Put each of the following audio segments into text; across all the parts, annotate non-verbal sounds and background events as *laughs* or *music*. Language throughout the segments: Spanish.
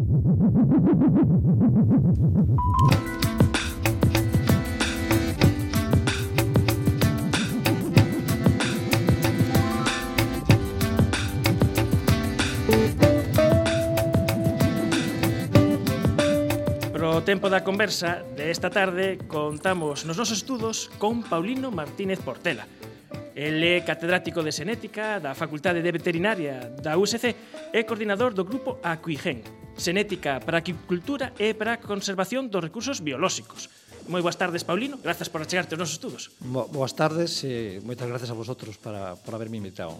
Pro tempo da conversa de esta tarde contamos nos nosos estudos con Paulino Martínez Portela, El é catedrático de Xenética da Facultade de Veterinaria da USC e coordinador do grupo Acuigen, xenética para a aquicultura e para a conservación dos recursos biolóxicos. Moi boas tardes, Paulino. Grazas por achegarte aos nosos estudos. Bo, boas tardes e moitas grazas a vosotros para, por haberme invitado.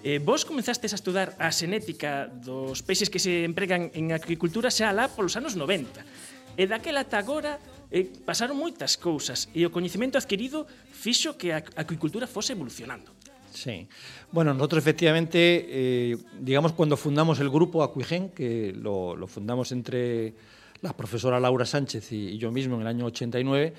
Eh, vos comenzastes a estudar a xenética dos peixes que se empregan en agricultura xa lá polos anos 90. E daquela ata agora eh, pasaron moitas cousas e o coñecemento adquirido fixo que a acuicultura fose evolucionando. Sí. Bueno, nosotros efectivamente, eh, digamos, cuando fundamos el grupo Acuigen, que lo, fundamos entre la profesora Laura Sánchez y, y yo mismo en el año 89,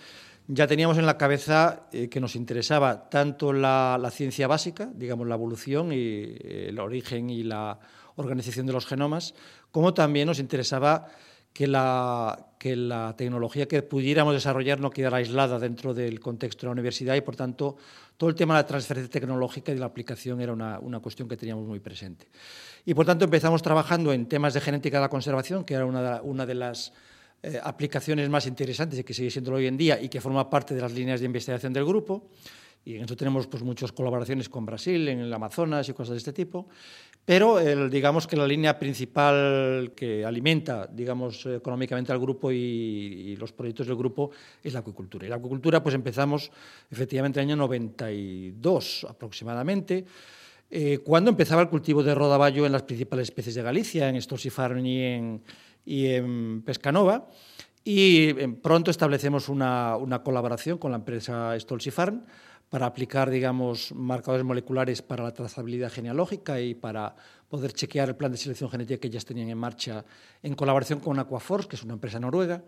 ya teníamos en la cabeza eh, que nos interesaba tanto la, la, ciencia básica, digamos la evolución y eh, el origen y la organización de los genomas, como también nos interesaba que la, que la tecnología que pudiéramos desarrollar no quedara aislada dentro del contexto de la universidad y, por tanto, todo el tema de la transferencia tecnológica y de la aplicación era una, una cuestión que teníamos muy presente. Y, por tanto, empezamos trabajando en temas de genética de la conservación, que era una, una de las eh, aplicaciones más interesantes y que sigue siendo hoy en día y que forma parte de las líneas de investigación del grupo. Y en eso tenemos pues, muchas colaboraciones con Brasil, en el Amazonas y cosas de este tipo. Pero el, digamos que la línea principal que alimenta digamos, económicamente al grupo y, y, los proyectos del grupo es la acuicultura. Y la acuicultura pues empezamos efectivamente en el año 92 aproximadamente, eh, cuando empezaba el cultivo de rodaballo en las principales especies de Galicia, en Stolsifarn y en, y en Pescanova. Y eh, pronto establecemos una, una colaboración con la empresa Stolsifarm para aplicar, digamos, marcadores moleculares para la trazabilidad genealógica y para poder chequear el plan de selección genética que ellas tenían en marcha en colaboración con Aquaforce, que es una empresa noruega.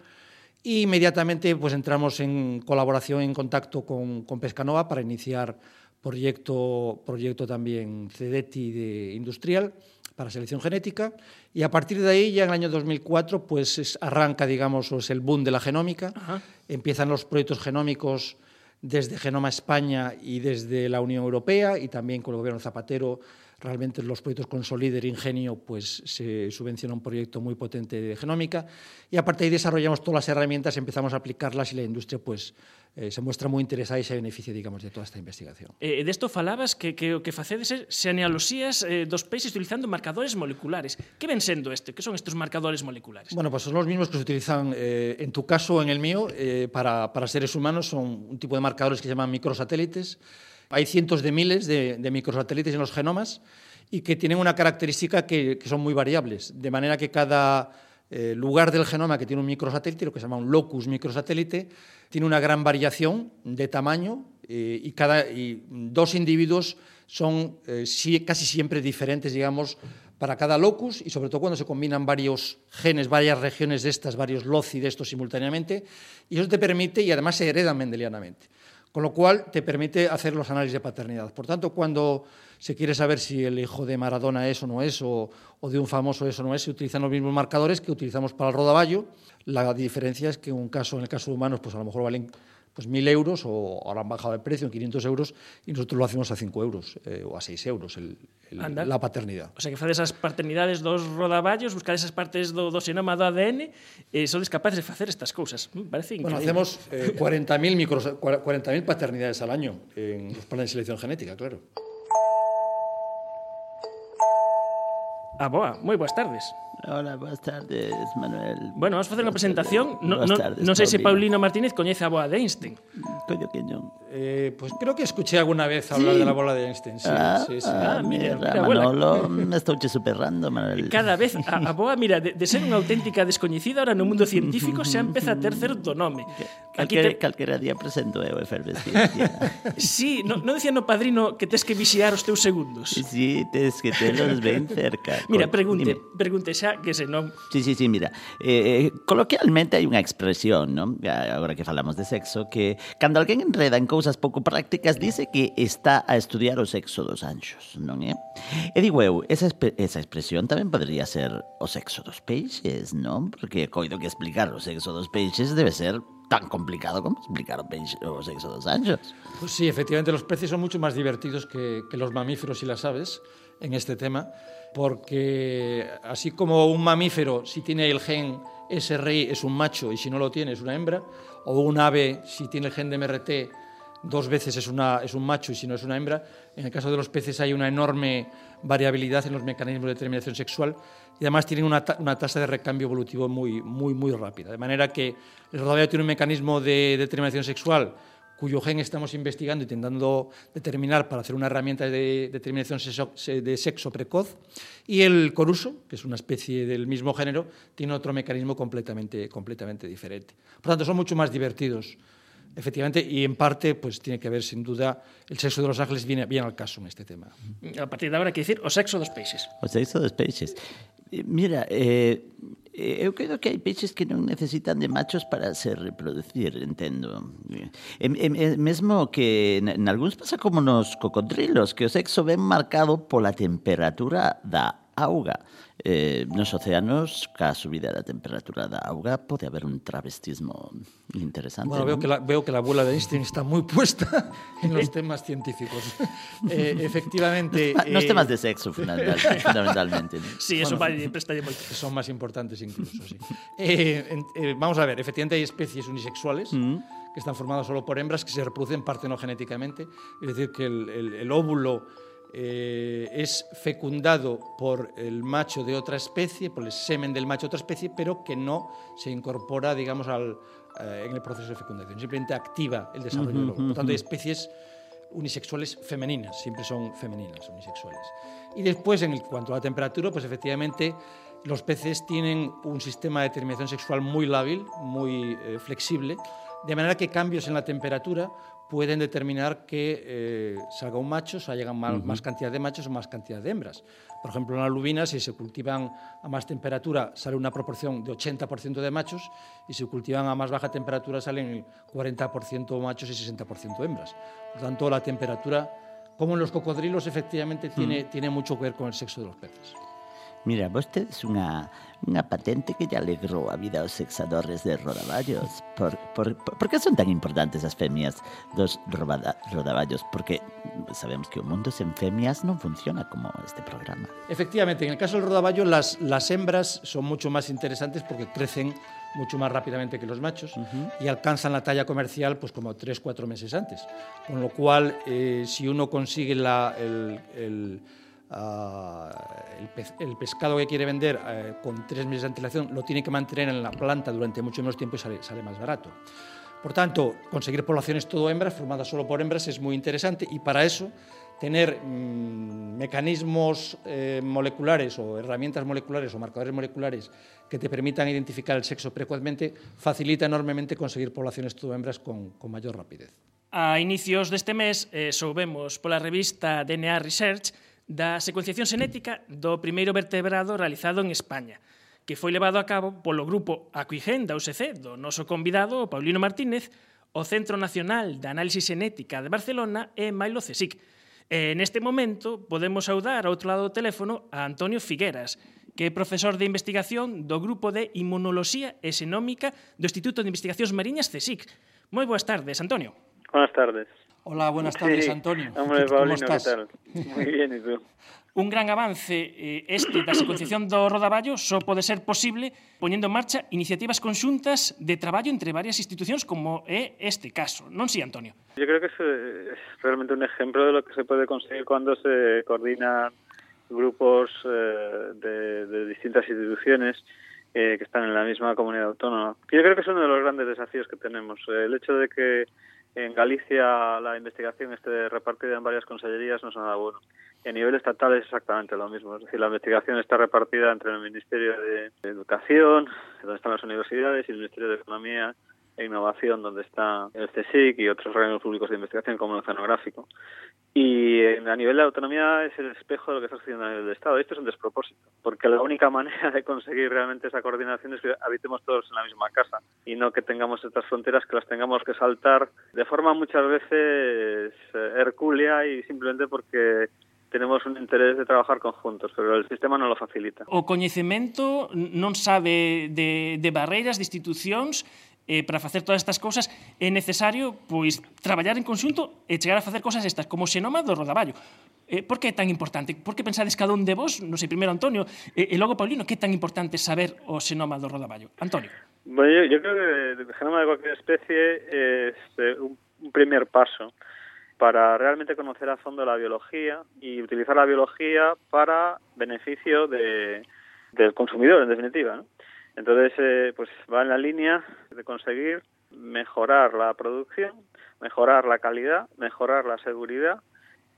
Y inmediatamente pues, entramos en colaboración, en contacto con, con Pescanova para iniciar proyecto, proyecto también CEDETI de industrial para selección genética y a partir de ahí ya en el año 2004 pues es, arranca digamos es el boom de la genómica Ajá. empiezan los proyectos genómicos desde Genoma España y desde la Unión Europea y también con el gobierno Zapatero realmente los proyectos con Solider Ingenio pues se subvenciona un proyecto muy potente de genómica y a partir de ahí desarrollamos todas las herramientas, empezamos a aplicarlas y la industria pues eh, se muestra moi interesada e se beneficia, digamos, de toda esta investigación. Eh, desto falabas que, que o que facedes é xenealoxías eh, dos peixes utilizando marcadores moleculares. Que ven sendo este? Que son estos marcadores moleculares? Bueno, pues son los mismos que se utilizan, eh, en tu caso o en el mío, eh, para, para seres humanos. Son un tipo de marcadores que se llaman microsatélites. Hay cientos de miles de, microsatélites en los genomas y que tienen una característica que, son muy variables, de manera que cada eh, lugar del genoma que tiene un microsatélite, lo que se llama un locus microsatélite, tiene una gran variación de tamaño eh, y, cada, dos individuos son eh, casi siempre diferentes, digamos, para cada locus y sobre todo cuando se combinan varios genes, varias regiones de estas, varios loci de estos simultáneamente, y eso te permite, y además se heredan mendelianamente, con lo cual te permite hacer los análisis de paternidad. Por tanto, cuando se quiere saber si el hijo de Maradona es o no es, o, de un famoso es o no es, se utilizan los mismos marcadores que utilizamos para el rodaballo. La diferencia es que en un caso, en el caso de humanos, pues a lo mejor valen pues 1.000 euros o ahora han bajado de precio en 500 euros y nosotros lo hacemos a 5 euros eh, o a 6 euros el, el, la paternidad. O sea que faz esas paternidades dos rodaballos, buscar esas partes do, do xenoma do ADN e sodes capaces de facer estas cousas. Me parece increíble. Bueno, hacemos eh, 40.000 40 paternidades al año en los planes de selección genética, claro. Ah, boa, moi boas tardes. Hola, boas tardes, Manuel. Bueno, vamos facer unha presentación. No, no, tardes, non sei se Paulino Martínez coñece a boa de Einstein. Mm, coño que non. Eh, pues creo que escuché alguna vez hablar sí. de la bola de Einstein. Sí, ah, sí, sí. Ah, ah mira, mira, Manolo, *laughs* me estouche superrando, Manuel. Cada vez a, a boa, mira, de, de ser unha auténtica descoñecida ahora no mundo científico xa empeza a ter certo nome. *laughs* Aquí te... Calquera día presento eu efervescencia. *laughs* sí, non no decía no padrino que tes que vixiar os teus segundos. Sí, tes que telos ben cerca. Mira, pregunte, Dime. pregunte xa que se non... Sí, sí, sí, mira. Eh, coloquialmente hai unha expresión, ¿no? Eh, agora que falamos de sexo, que cando alguén enreda en cousas pouco prácticas, dice que está a estudiar o sexo dos anxos, non é? E digo eu, esa, esa expresión tamén podría ser o sexo dos peixes, non? Porque coido que explicar o sexo dos peixes debe ser tan complicado como explicar o, peixe, o sexo dos anchos. Pues sí, efectivamente, los peces son mucho más divertidos que, que los mamíferos y las aves en este tema. Porque así como un mamífero, si tiene el gen SRI, es un macho y si no lo tiene es una hembra, o un ave, si tiene el gen de MRT, dos veces es, una, es un macho y si no es una hembra. En el caso de los peces hay una enorme variabilidad en los mecanismos de determinación sexual y además tienen una, una tasa de recambio evolutivo muy, muy, muy rápida. De manera que el rodaballo tiene un mecanismo de determinación sexual cuyo gen estamos investigando, intentando determinar para hacer una herramienta de determinación de sexo precoz, y el coruso, que es una especie del mismo género, tiene otro mecanismo completamente, completamente diferente. Por tanto, son mucho más divertidos, efectivamente, y en parte pues, tiene que ver, sin duda, el sexo de los ángeles viene bien al caso en este tema. a partir de agora que dicir o sexo dos peixes. O sexo dos peixes. Eh, Mira, eh, Eh, eu creo que hai peixes que non necesitan de machos para se reproducir, entendo. E, e, e mesmo que en, en algúns pasa como nos cocodrilos, que o sexo ven marcado pola temperatura da auga. Eh, nos océanos, ca subida da temperatura da auga, pode haber un travestismo interesante. Bueno, veo non? que, la, veo que la abuela de Einstein está muy puesta en los *laughs* temas científicos. Eh, efectivamente... Nos eh, temas de sexo, fundamental, *laughs* fundamentalmente. ¿no? Sí, eso bueno, moito. que son más importantes incluso, sí. Eh, eh, vamos a ver, efectivamente hay especies unisexuales que están formadas solo por hembras que se reproducen partenogenéticamente, es decir, que el, el- el óvulo eh, es fecundado por el macho de otra especie, por el semen del macho de otra especie, pero que no se incorpora, digamos, al, eh, en el proceso de fecundación, simplemente activa el desarrollo del óvulo. Por tanto, hay especies unisexuales femeninas, siempre son femeninas, unisexuales. Y después, en cuanto a la temperatura, pues efectivamente los peces tienen un sistema de determinación sexual muy lábil, muy eh, flexible, de manera que cambios en la temperatura pueden determinar que eh, salga un macho, o sea, llegan más, más cantidad de machos o más cantidad de hembras. Por ejemplo, en la lubina, si se cultivan a más temperatura, sale una proporción de 80% de machos, y si se cultivan a más baja temperatura, salen el 40% machos y 60% hembras. Por tanto, la temperatura, como en los cocodrilos, efectivamente tiene, tiene mucho que ver con el sexo de los peces. Mira, vos tedes unha, unha patente que lle alegrou a vida aos sexadores de rodaballos. Por, por, por, por que son tan importantes as femias dos robada, rodaballos? Porque sabemos que o mundo sen femias non funciona como este programa. Efectivamente, en el caso del rodaballo, las, las hembras son mucho más interesantes porque crecen mucho más rápidamente que los machos y alcanzan la talla comercial pues como 3-4 meses antes. Con lo cual, eh, si uno consigue la, el, el, ah, el pescado que quiere vender eh, con tres meses de antelación, lo tiene que mantener en la planta durante mucho menos tiempo y sale, más barato. Por tanto, conseguir poblaciones todo hembras, formadas solo por hembras, es muy interesante y para eso tener mm, mecanismos eh, moleculares o herramientas moleculares o marcadores moleculares que te permitan identificar el sexo precozmente facilita enormemente conseguir poblaciones todo hembras con, mayor rapidez. A inicios deste mes eh, soubemos pola revista DNA Research da secuenciación xenética do primeiro vertebrado realizado en España, que foi levado a cabo polo grupo Acuigen da USC do noso convidado Paulino Martínez, o Centro Nacional de Análisis Xenética de Barcelona e Mailo Cesic. E neste momento podemos saudar ao outro lado do teléfono a Antonio Figueras, que é profesor de investigación do Grupo de Inmunoloxía e Xenómica do Instituto de Investigacións Mariñas CSIC. Moi boas tardes, Antonio. Buenas tardes. Hola, buenas tardes, sí. Antonio. Hombre, Paulino, ¿Cómo estás? ¿qué tal? Muy bien, ¿y tú? *laughs* Un gran avance eh, este da secuenciación do rodaballo só pode ser posible poñendo en marcha iniciativas conxuntas de traballo entre varias institucións como é este caso. Non si, sí, Antonio? Yo creo que es, es realmente un ejemplo de lo que se puede conseguir cuando se coordinan grupos eh, de, de distintas instituciones eh, que están en la misma comunidad autónoma. Yo creo que es uno de los grandes desafíos que tenemos. Eh, el hecho de que en Galicia la investigación esté repartida en varias consellerías no es nada bueno. Y a nivel estatal es exactamente lo mismo. Es decir, la investigación está repartida entre el Ministerio de Educación, donde están las universidades, y el Ministerio de Economía e Innovación, donde está el CSIC y otros órganos públicos de investigación como el oceanográfico. Y eh, a nivel de autonomía es el espejo de lo que está sucediendo a nivel del Estado. Esto es un despropósito, porque la única *laughs* manera de conseguir realmente esa coordinación es que habitemos todos en la misma casa y no que tengamos estas fronteras que las tengamos que saltar de forma muchas veces eh, hercúlea y simplemente porque tenemos un interés de trabajar conjuntos, pero el sistema non lo facilita. O coñecemento non sabe de, de barreiras, de institucións eh, para facer todas estas cousas é necesario pois traballar en conxunto e chegar a facer cousas estas, como xenoma do rodaballo. Eh, por que é tan importante? Por que pensades cada un de vos, non sei, primeiro Antonio, e, e logo Paulino, que é tan importante saber o xenoma do rodaballo? Antonio. Bueno, yo, yo creo que el genoma de cualquier especie es eh, un, un primer paso para realmente conocer a fondo la biología y utilizar la biología para beneficio de, del consumidor, en definitiva. ¿no? Entonces, eh, pues va en la línea de conseguir mejorar la producción, mejorar la calidad, mejorar la seguridad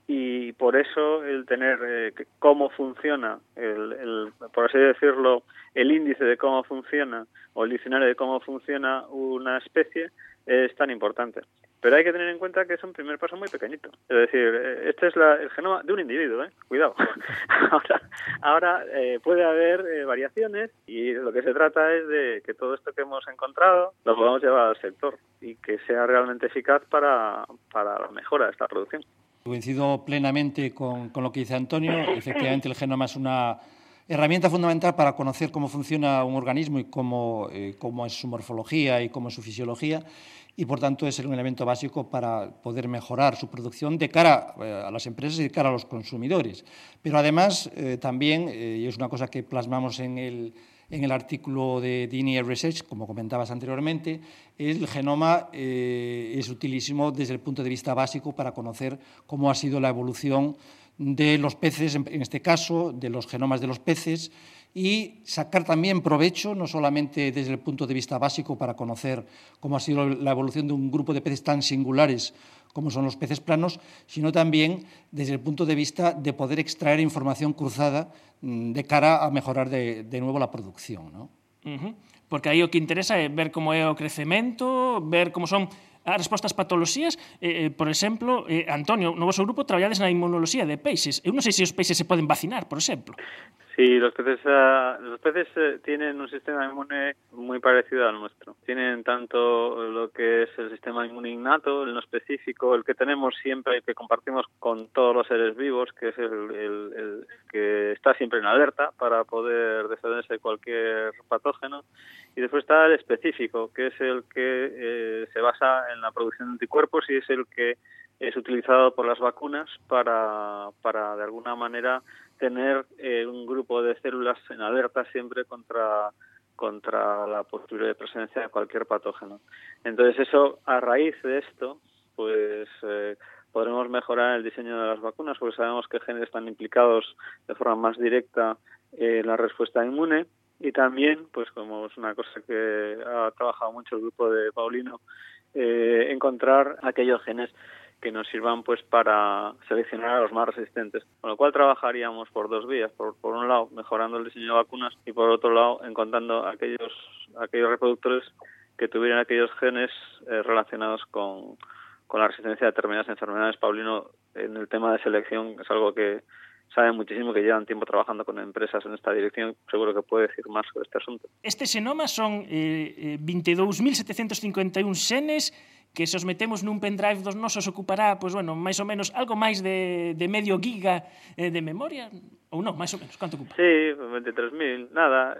y por eso el tener eh, cómo funciona, el, el, por así decirlo, el índice de cómo funciona o el diccionario de cómo funciona una especie es tan importante. Pero hay que tener en cuenta que es un primer paso muy pequeñito. Es decir, eh, este es la, el genoma de un individuo, ¿eh? Cuidado. *laughs* ahora eh, puede haber eh, variaciones y lo que se trata es de que todo esto que hemos encontrado lo podamos llevar al sector y que sea realmente eficaz para, para la mejora de esta producción. Coincido plenamente con, lo que dice Antonio. Efectivamente, el genoma es una herramienta fundamental para conocer cómo funciona un organismo y cómo, cómo es su morfología y cómo es su fisiología y por tanto es un elemento básico para poder mejorar su producción de cara eh, a las empresas y de cara a los consumidores. Pero además eh, también, eh, y es una cosa que plasmamos en el, en el artículo de DNA Research, como comentabas anteriormente, el genoma es utilísimo desde el punto de vista básico para conocer cómo ha sido la evolución de los peces, en este caso, de los genomas de los peces, y sacar también provecho, no solamente desde el punto de vista básico para conocer cómo ha sido la evolución de un grupo de peces tan singulares como son los peces planos, sino también desde el punto de vista de poder extraer información cruzada mm, de cara a mejorar de, de nuevo la producción. ¿no? Porque aí o que interesa é ver como é o crecemento, ver como son as respostas patoloxías, eh, por exemplo, eh, Antonio, no vosso grupo traballades na inmunoloxía de peixes. Eu non sei se os peixes se poden vacinar, por exemplo. Sí, los peces, uh, los peces uh, tienen un sistema inmune muy parecido al nuestro. Tienen tanto lo que es el sistema inmune innato, el no específico, el que tenemos siempre, el que compartimos con todos los seres vivos, que es el, el, el que está siempre en alerta para poder defenderse de cualquier patógeno. Y después está el específico, que es el que eh, se basa en la producción de anticuerpos y es el que es utilizado por las vacunas para, para de alguna manera tener eh, un grupo de células en alerta siempre contra contra la posible presencia de cualquier patógeno. Entonces eso, a raíz de esto, pues eh, podremos mejorar el diseño de las vacunas porque sabemos que genes están implicados de forma más directa en la respuesta inmune y también, pues como es una cosa que ha trabajado mucho el grupo de Paulino, eh, encontrar aquellos genes que nos sirvan pues para seleccionar a los más resistentes. Con lo cual trabajaríamos por dos vías, por, por un lado mejorando el diseño de vacunas y por otro lado encontrando aquellos aquellos reproductores que tuvieran aquellos genes eh, relacionados con, con la resistencia a determinadas enfermedades. Paulino, en el tema de selección es algo que saben muchísimo que llevan tiempo trabajando con empresas en esta dirección, seguro que puede decir máis sobre este asunto. Este xenoma son eh, 22.751 xenes que se os metemos nun pendrive dos nosos ocupará, pois, bueno, máis ou menos algo máis de, de medio giga eh, de memoria, ou non, máis ou menos, canto ocupa? Sí, 23.000, nada,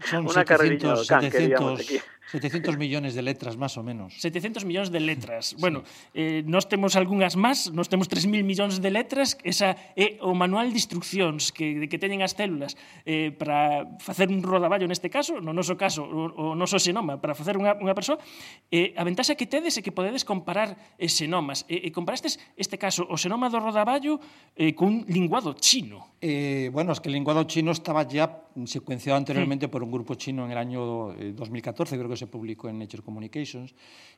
Son *laughs* una 700, 700, 700 millóns de letras, máis ou menos. 700 millóns de letras. *laughs* Bueno, sí. eh, nós temos algunhas máis, nós temos 3.000 millóns de letras, esa é o manual de instruccións que, de que teñen as células eh, para facer un rodaballo neste caso, no noso caso, o, o noso xenoma, para facer unha, unha persoa, eh, a ventaxa que tedes é que podedes comparar eh, xenomas. E, eh, comparastes este caso, o xenoma do rodaballo eh, cun linguado chino. Eh, bueno, es que el linguado chino estaba ya secuenciado anteriormente sí. por un grupo chino en el año eh, 2014, creo que se publicó en Nature Communications,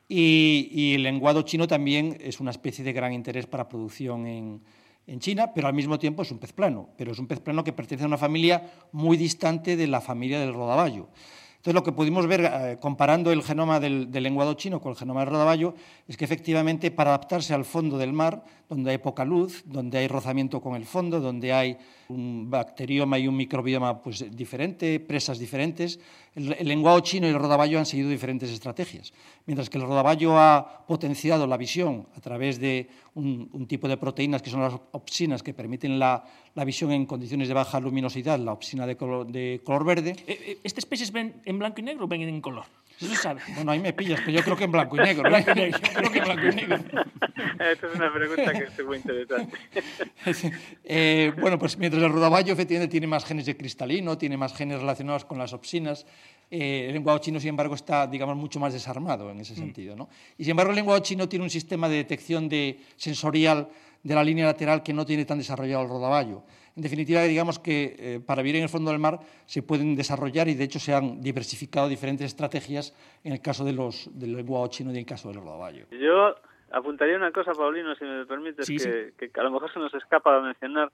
y, y, el lenguado chino también es una especie de gran interés para producción en, en China, pero al mismo tiempo es un pez plano, pero es un pez plano que pertenece a una familia muy distante de la familia del rodaballo. Entonces, lo que pudimos ver eh, comparando el genoma del, del, lenguado chino con el genoma del rodaballo es que efectivamente para adaptarse al fondo del mar, donde hay poca luz, donde hay rozamiento con el fondo, donde hay un bacterioma y un microbioma pues, diferente, presas diferentes, el, el lenguado chino y el rodaballo han seguido diferentes estrategias. Mientras que el rodaballo ha potenciado la visión a través de un, tipo de proteínas que son las opsinas que permiten la, la, visión en condiciones de baja luminosidad, la opsina de color, de color verde. Eh, eh, ¿Estas especies ven en blanco y negro o ven en color? Bueno, ahí me pillas, pero yo creo que en blanco y negro. *laughs* yo creo que en blanco y negro. Esta es una pregunta que es muy interesante. *laughs* eh, bueno, pues mientras el rodaballo efectivamente tiene más genes de cristalino, tiene más genes relacionados con las opsinas, eh, el lenguado chino, sin embargo, está, digamos, mucho más desarmado en ese mm. sentido. ¿no? Y, sin embargo, el lenguado chino tiene un sistema de detección de, sensorial de la línea lateral que no tiene tan desarrollado el rodaballo. En definitiva, digamos que eh, para vivir en el fondo del mar se pueden desarrollar y, de hecho, se han diversificado diferentes estrategias en el caso de los, del lenguado chino y en el caso del rodaballo. Yo apuntaría una cosa, Paulino, si me permites, sí, que, sí. que, a lo mejor se nos escapa de mencionar,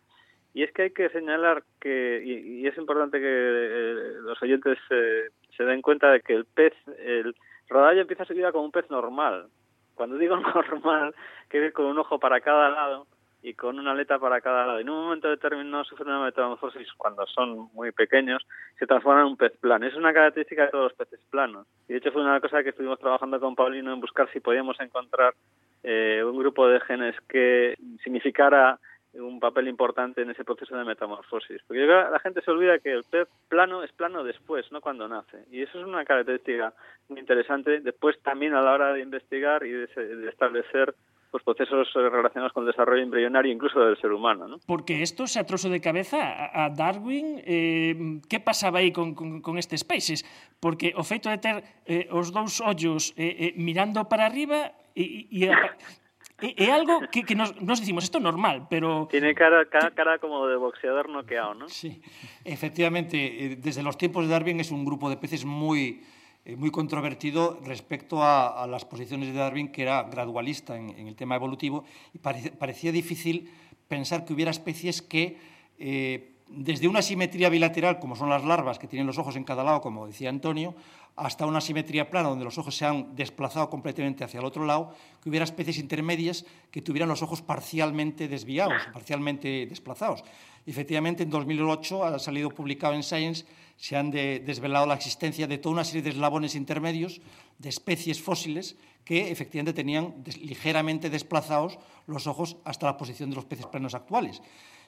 y es que hay que señalar que, y, y es importante que eh, los oyentes eh, se den cuenta de que el pez, el rodaballo empieza su vida como un pez normal. Cuando digo *laughs* normal, quiere decir con un ojo para cada lado y con una aleta para cada lado. En un momento determinado sufren una metamorfosis cuando son muy pequeños, se transforman en un pez plano. Es una característica de todos los peces planos. Y de hecho fue una cosa que estuvimos trabajando con Paulino en buscar si podíamos encontrar eh, un grupo de genes que significara un papel importante en ese proceso de metamorfosis. Porque yo creo que la gente se olvida que el pez plano es plano después, no cuando nace. Y eso es una característica muy interesante después también a la hora de investigar y de, de establecer pues procesos relacionados con el desarrollo embrionario incluso del ser humano. ¿no? Porque esto se atroso de cabeza a Darwin eh, que pasaba aí con, con, con estes peixes? Porque o feito de ter eh, os dous ollos eh, eh, mirando para arriba e, e, a... É, algo que, que nos, nos dicimos, isto é normal, pero... Tiene cara, cara, cara como de boxeador noqueado, ¿no? Sí, efectivamente, eh, desde los tiempos de Darwin es un grupo de peces muy eh, muy controvertido respecto a, las posiciones de Darwin, que era gradualista en, el tema evolutivo, y pare, parecía difícil pensar que hubiera especies que, eh, desde una simetría bilateral, como son las larvas, que tienen los ojos en cada lado, como decía Antonio, hasta una simetría plana, donde los ojos se han desplazado completamente hacia el otro lado, que hubiera especies intermedias que tuvieran los ojos parcialmente desviados, parcialmente desplazados. Efectivamente, en 2008 ha salido publicado en Science se han de, desvelado la existencia de toda una serie de eslabones intermedios de especies fósiles que efectivamente tenían ligeramente desplazados los ojos hasta la posición de los peces planos actuales.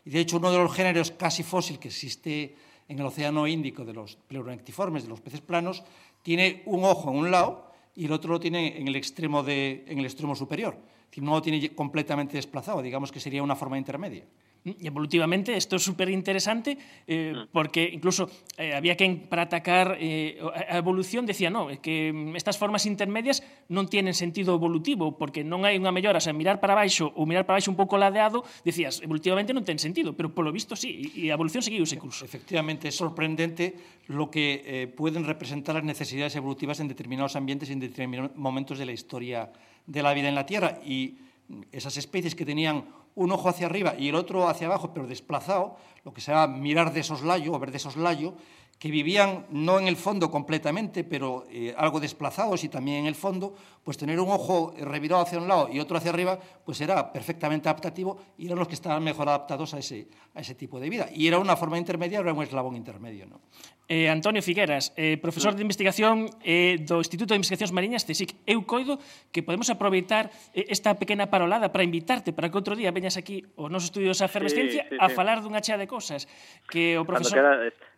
Y de hecho, uno de los géneros casi fósil que existe en el Océano Índico de los pleuronectiformes, de los peces planos, tiene un ojo en un lado y el otro lo tiene en el extremo, de, el extremo superior. No lo tiene completamente desplazado, digamos que sería una forma intermedia. Mm, evolutivamente esto es súper interesante eh, mm. porque incluso eh, había que, para atacar eh, a evolución, decía, no, que mm, estas formas intermedias non tienen sentido evolutivo porque non hai unha mellora, o sea, mirar para baixo ou mirar para baixo un pouco ladeado, decías, evolutivamente non ten sentido, pero polo visto sí, e a evolución seguiu ese curso. Efectivamente, é sorprendente lo que eh, pueden representar las necesidades evolutivas en determinados ambientes y en determinados momentos de la historia de la vida en la Tierra y esas especies que tenían un ojo hacia arriba y el otro hacia abajo, pero desplazado, lo que se llama mirar de soslayo o ver de soslayo, que vivían no en el fondo completamente, pero eh, algo desplazados y también en el fondo, pues tener un ojo revirado hacia un lado y otro hacia arriba, pues era perfectamente adaptativo y eran los que estaban mejor adaptados a ese, a ese tipo de vida. Y era una forma intermedia, era un eslabón intermedio. ¿no? Eh, Antonio Figueras, eh, profesor de investigación eh, do Instituto de Investigacións Mariñas CSIC. Eu coido que podemos aproveitar eh, esta pequena parolada para invitarte para que outro día veñas aquí ao noso estudio de Fervescencia sí, sí, a falar dunha chea de cosas que o profesor... Cando queda...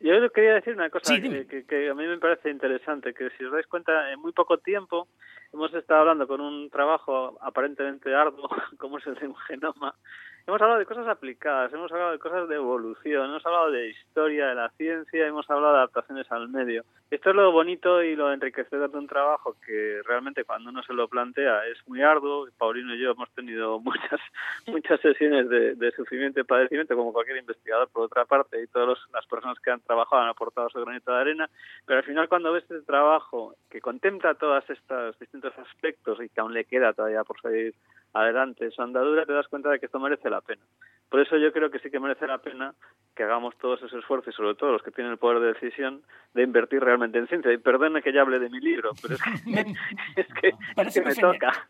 Yo quería decir una cosa sí, que, que, que a mí me parece interesante, que si os dais cuenta, en muy poco tiempo hemos estado hablando con un trabajo aparentemente arduo, *laughs* como es el de un genoma, Hemos hablado de cosas aplicadas, hemos hablado de cosas de evolución, hemos hablado de historia de la ciencia, hemos hablado de adaptaciones al medio. Esto es lo bonito y lo enriquecedor de un trabajo que realmente cuando uno se lo plantea es muy arduo. Paulino y yo hemos tenido *laughs* muchas muchas sesiones de, de sufrimiento y padecimiento, como cualquier investigador por otra parte, y todas las personas que han trabajado han aportado su granito de arena, pero al final cuando ves este trabajo que contempla todos estos distintos aspectos y que aún le queda todavía por seguir adelante esa andadura, te das cuenta de que esto merece la pena. Por eso yo creo que sí que merece la pena que hagamos todos esos esfuerzos y sobre todo los que tienen el poder de decisión de invertir realmente en ciencia. Y perdone que ya hable de mi libro, pero es que, *laughs* es que, parece es que me toca.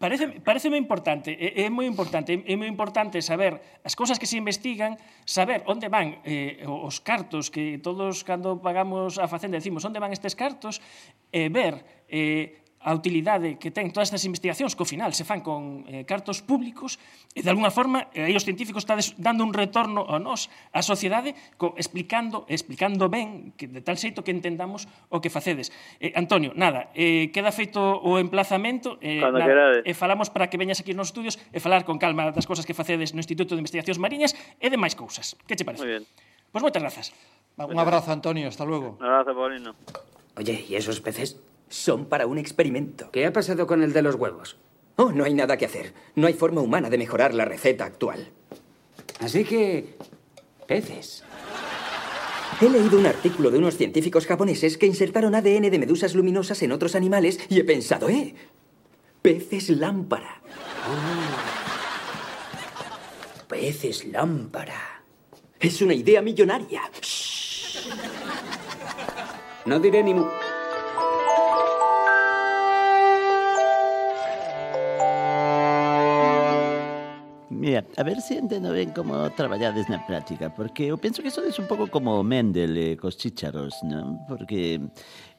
Parece, parece moi importante, é, é moi importante, é moi importante saber as cousas que se investigan, saber onde van eh, os cartos que todos cando pagamos a facenda decimos onde van estes cartos e eh, ver eh, a utilidade que ten todas estas investigacións que ao final se fan con eh, cartos públicos e de alguna forma eh, aí os científicos estades dando un retorno a nós, a sociedade, co, explicando explicando ben que de tal xeito que entendamos o que facedes. Eh, Antonio, nada, eh, queda feito o emplazamento eh, Cando nada, eh, falamos para que veñas aquí nos estudios e falar con calma das cousas que facedes no Instituto de Investigacións Mariñas e de máis cousas. Que che parece? Muy bien. Pois moitas grazas. Un abrazo, Antonio. Hasta luego. Un abrazo, Paulino. Oye, ¿y esos peces? Son para un experimento. ¿Qué ha pasado con el de los huevos? Oh, no hay nada que hacer. No hay forma humana de mejorar la receta actual. Así que... peces. He leído un artículo de unos científicos japoneses que insertaron ADN de medusas luminosas en otros animales y he pensado, ¿eh? Peces lámpara. Peces lámpara. Es una idea millonaria. Shh. No diré ni mu... Mira, a ver se entendo ben como traballades na práctica, porque eu penso que sodes un pouco como Mendel eh, cos chícharos, non? Porque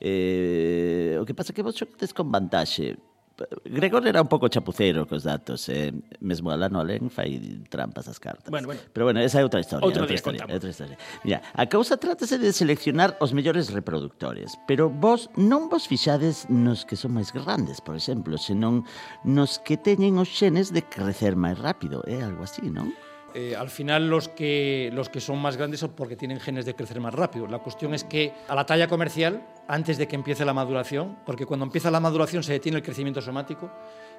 eh, o que pasa que vos xoquetes con vantaxe, Gregor era un pouco chapucero cos datos, eh? mesmo Alano Alén fai trampas as cartas. Bueno, bueno. Pero bueno, esa é outra historia. Outro outra historia, contamos. outra historia. Mira, a causa trátase de seleccionar os mellores reproductores, pero vos non vos fixades nos que son máis grandes, por exemplo, senón nos que teñen os xenes de crecer máis rápido, é eh? algo así, non? Eh, al final los que, los que son más grandes son porque tienen genes de crecer más rápido. La cuestión es que a la talla comercial, antes de que empiece la maduración, porque cuando empieza la maduración se detiene el crecimiento somático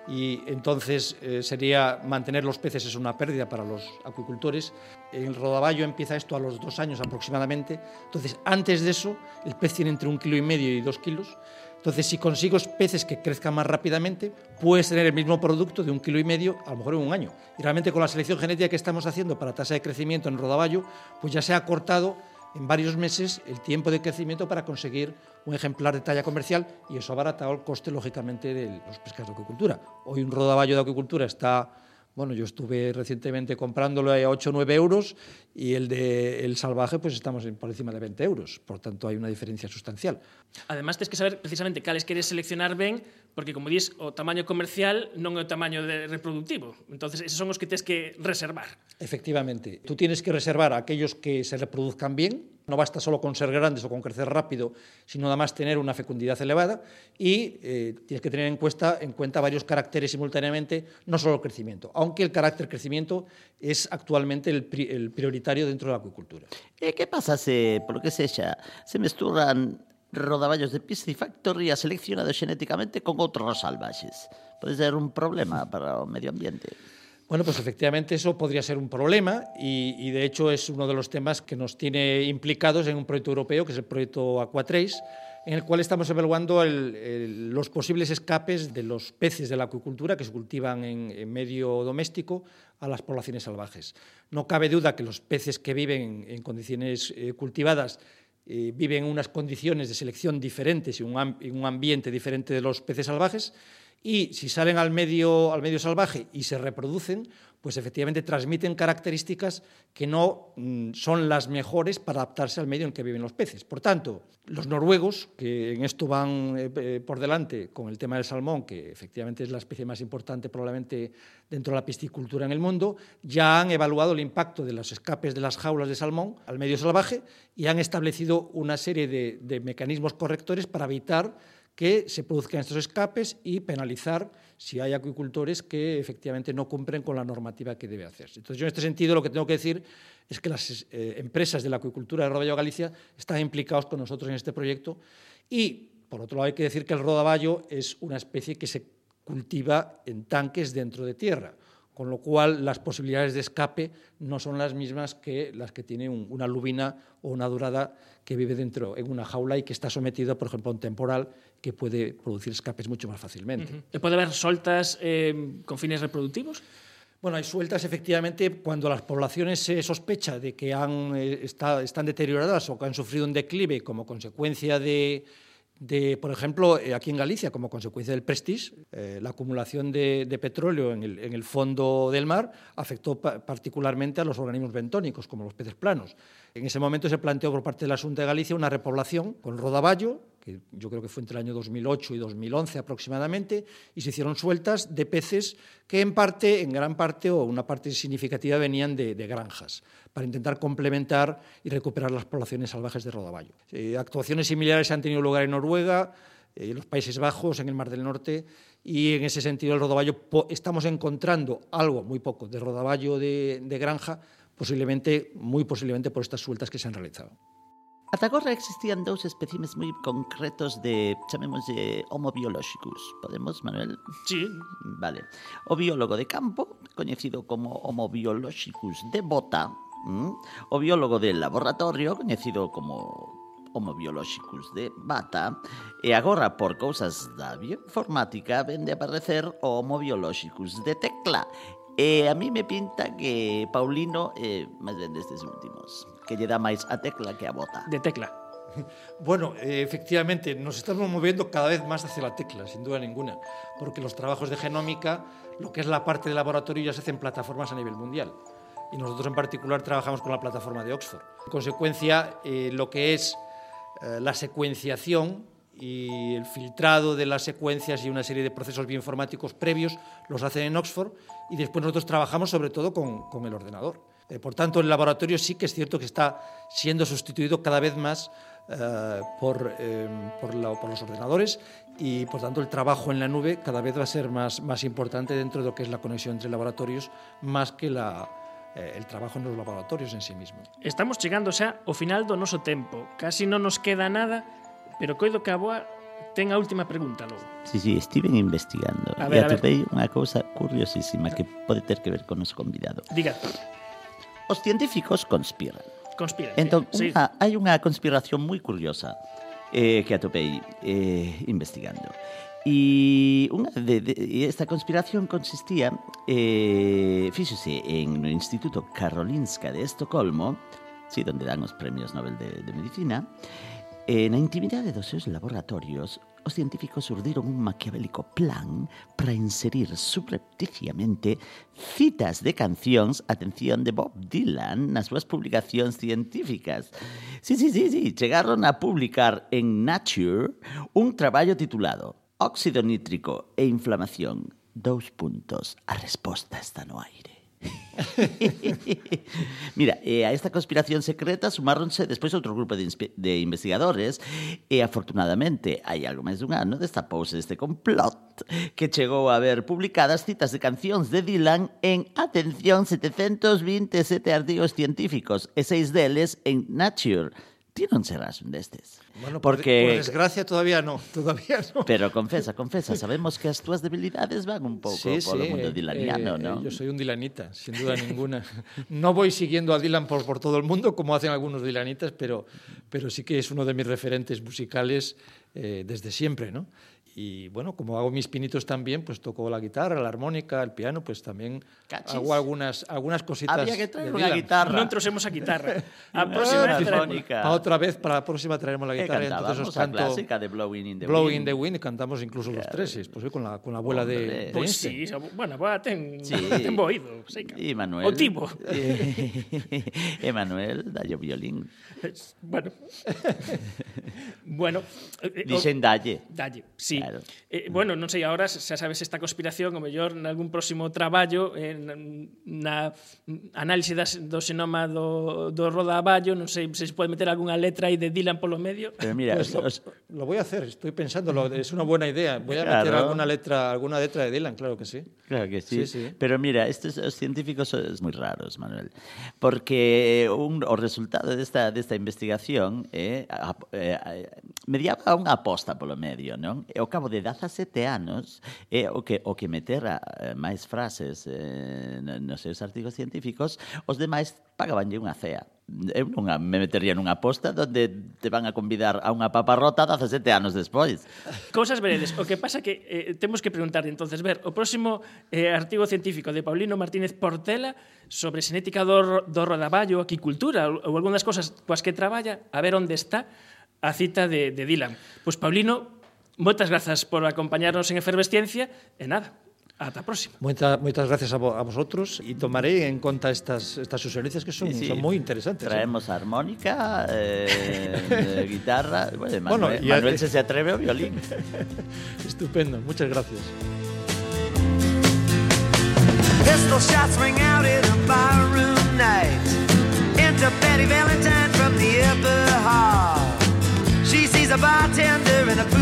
y entonces eh, sería mantener los peces es una pérdida para los acuicultores. El rodaballo empieza esto a los dos años aproximadamente. Entonces, antes de eso, el pez tiene entre un kilo y medio y dos kilos. Entonces, si consigo peces que crezcan más rápidamente, puedes tener el mismo producto de un kilo y medio, a lo mejor en un año. Y realmente con la selección genética que estamos haciendo para tasa de crecimiento en rodaballo, pues ya se ha cortado en varios meses el tiempo de crecimiento para conseguir un ejemplar de talla comercial y eso ha abaratado el coste, lógicamente, de los pescados de acuicultura. Hoy un rodaballo de acuicultura está Bueno, yo estuve recientemente comprándolo a 8 o 9 euros y el de El Salvaje, pues estamos por encima de 20 euros. Por tanto, hay una diferencia sustancial. Además, tens que saber precisamente cales queres seleccionar ben, porque, como dices, o tamaño comercial non é o tamaño de reproductivo. entonces esos son os que tens que reservar. Efectivamente. Tú tienes que reservar aquellos que se reproduzcan bien, No basta solo con ser grandes o con crecer rápido, sino además tener una fecundidad elevada y eh, tienes que tener en cuenta, en cuenta varios caracteres simultáneamente, no solo el crecimiento, aunque el carácter crecimiento es actualmente el, pri- el prioritario dentro de la acuicultura. E que pasa se, polo que sexa, se mesturran rodaballos de piscifactoría seleccionados xenéticamente con outros salvaxes? Pode ser un problema para o medio ambiente. Bueno, pues efectivamente eso podría ser un problema y, de hecho es uno de los temas que nos tiene implicados en un proyecto europeo que es el proyecto Aquatrace, en el cual estamos evaluando los posibles escapes de los peces de la acuicultura que se cultivan en, medio doméstico a las poblaciones salvajes. No cabe duda que los peces que viven en condiciones eh, cultivadas eh, viven en unas condiciones de selección diferentes y un, un ambiente diferente de los peces salvajes y si salen al medio, al medio salvaje y se reproducen, pues efectivamente transmiten características que no mm, son las mejores para adaptarse al medio en que viven los peces. Por tanto, los noruegos, que en esto van eh, por delante con el tema del salmón, que efectivamente es la especie más importante probablemente dentro de la piscicultura en el mundo, ya han evaluado el impacto de los escapes de las jaulas de salmón al medio salvaje y han establecido una serie de, de mecanismos correctores para evitar que se produzcan estos escapes y penalizar si hay acuicultores que efectivamente no cumplen con la normativa que debe hacerse. Entonces, yo en este sentido lo que tengo que decir es que las eh, empresas de la acuicultura de Rodaballo Galicia están implicados con nosotros en este proyecto y, por otro lado, hay que decir que el rodaballo es una especie que se cultiva en tanques dentro de tierra con lo cual las posibilidades de escape no son las mismas que las que tiene una lubina o una dorada que vive dentro en una jaula y que está sometido, por ejemplo, a un temporal que puede producir escapes mucho más fácilmente. Uh -huh. ¿Puede haber soltas eh, con fines reproductivos? Bueno, hay sueltas efectivamente cuando las poblaciones se sospecha de que han, eh, está, están deterioradas o que han sufrido un declive como consecuencia de, de, por ejemplo, eh, aquí en Galicia, como consecuencia del Prestige, eh, la acumulación de, petróleo en el, fondo del mar afectó pa particularmente a los organismos bentónicos, como los peces planos. En ese momento se planteó por parte de la Junta de Galicia una repoblación con rodaballo, yo creo que fue entre el año 2008 y 2011 aproximadamente, y se hicieron sueltas de peces que en parte, en gran parte o una parte significativa venían de, de granjas, para intentar complementar y recuperar las poblaciones salvajes de rodaballo. Eh, actuaciones similares han tenido lugar en Noruega, eh, en los Países Bajos, en el Mar del Norte, y en ese sentido el rodaballo estamos encontrando algo, muy poco, de rodaballo de, de granja, posiblemente, muy posiblemente por estas sueltas que se han realizado. Ata agora existían dous espécimes moi concretos de, chamemos de homobiolóxicos. Podemos, Manuel? Sí. Vale. O biólogo de campo, coñecido como homo homobiolóxicos de bota, ¿m? o biólogo de laboratorio, coñecido como homo homobiolóxicos de bata e agora por cousas da bioinformática vende a aparecer o homo homobiolóxicos de tecla e a mí me pinta que Paulino é eh, máis ben destes últimos. Que lle dá máis a tecla que a bota. De tecla. *laughs* Bueno, eh, efectivamente, nos estamos moviendo cada vez más hacia la tecla, sin duda ninguna, porque los trabajos de genómica, lo que es la parte de laboratorio, ya se hacen plataformas a nivel mundial. Y nosotros en particular trabajamos con la plataforma de Oxford. En consecuencia, eh, lo que es eh, la secuenciación y el filtrado de las secuencias y una serie de procesos bioinformáticos previos los hacen en Oxford y después nosotros trabajamos sobre todo con, con el ordenador. Eh, por tanto, el laboratorio sí que es cierto que está siendo sustituido cada vez más eh, por, eh, por, la, por, los ordenadores y, por tanto, el trabajo en la nube cada vez va a ser más, más importante dentro de lo que es la conexión entre laboratorios, más que la, eh, el trabajo en los laboratorios en sí mismo. Estamos chegando xa ao final do noso tempo. Casi non nos queda nada, pero coido que a boa ten a última pregunta logo. Sí, sí, estiven investigando A e ver, ver. atopei unha cousa curiosísima que pode ter que ver con os convidado. Diga, os científicos conspiran. Conspiran. Entón, sí. unha, hai unha conspiración moi curiosa eh, que atopei eh, investigando. E unha de, de, esta conspiración consistía, eh, fíxose, en no Instituto Karolinska de Estocolmo, sí, donde dan os premios Nobel de, de Medicina, eh, na intimidade dos seus laboratorios os científicos urdiron un maquiavélico plan para inserir subrepticiamente citas de cancións, atención, de Bob Dylan nas súas publicacións científicas. Sí, sí, sí, sí, chegaron a publicar en Nature un traballo titulado Óxido nítrico e inflamación, dous puntos, a resposta está no aire. *laughs* Mira, eh, a esta conspiración secreta sumáronse despois outro grupo de, de investigadores e afortunadamente hai algo máis dun ano destapouse este complot que chegou a ver publicadas citas de cancións de Dylan en, atención, 727 artigos científicos e seis deles en Nature, Un destes. Bueno, Porque... por, por desgracia todavía no, *laughs* todavía no. Pero confesa, confesa, sabemos que as túas debilidades van un pouco Sí, polo sí, mundo dilaniano, eh, ¿no? Yo soy un dilanita, sin duda ninguna. *laughs* No voy siguiendo a Dylan por, por todo el mundo, como hacen algunos dilanitas, pero, pero sí que es uno de mis referentes musicales eh, desde siempre, ¿no? Y, bueno, como hago mis pinitos también, pues toco la guitarra, la armónica, el piano, pues también Cachis. hago algunas, algunas cositas. Había que traer una guitarra. Non trouxemos a guitarra. *laughs* A próxima vez otra vez, para la próxima traeremos la guitarra. entonces cantábamos os la clásica de Blowing in the Blowing in Wind. the Wind cantamos incluso los tres, sí, pues, con, la, con la abuela de, Hombre. de Pois Einstein. sí, bueno, boa, ten, Sí. *laughs* ten oído. Y Manuel. O tivo. *laughs* e Manuel, dalle violín. bueno. bueno. Dixen dalle. Dalle, sí. Claro. Eh, bueno, non sei agora xa sabes esta conspiración, o mellor nalgún próximo traballo eh, na, análise das, do xenoma do, do rodaballo, non sei se se pode meter algunha letra aí de Dylan polo medio. Pero mira, Pues lo, os- lo voy a hacer, estoy pensando, lo- es una buena idea. Voy a meter alguna letra, alguna letra de Dylan, claro que sí. Claro que sí. Sí, sí. Pero mira, estos os científicos son muy raros, Manuel. Porque un, o resultado desta, desta investigación é a, eh, mediaba unha aposta polo medio, non? E cabo de 17 anos é o que o que metera eh, máis frases eh, nos seus artigos científicos, os demais pagabanlle unha cea eu non me metería nunha aposta onde te van a convidar a unha paparrota 17 anos despois. Cousas veredes. O que pasa que eh, temos que preguntar entonces ver o próximo eh, artigo científico de Paulino Martínez Portela sobre xenética do, do rodaballo, aquicultura ou, ou algunhas cousas coas que traballa, a ver onde está a cita de, de Dylan. Pois Paulino moitas grazas por acompañarnos en Efervesciencia e nada, ata a próxima. Muchas, muchas gracias a, vo- a vosotros y tomaré en cuenta estas, estas sugerencias que son, Sí, sí. son muy interesantes. Traemos armónica, eh, eh, *laughs* guitarra. Bueno, Bueno, Manuel, y a- Manuel se, se atreve a violín. *laughs* Estupendo, muchas gracias. Pistol shots ring out in a barroom night. Enter Betty Valentine from the upper hall. She sees a bartender in a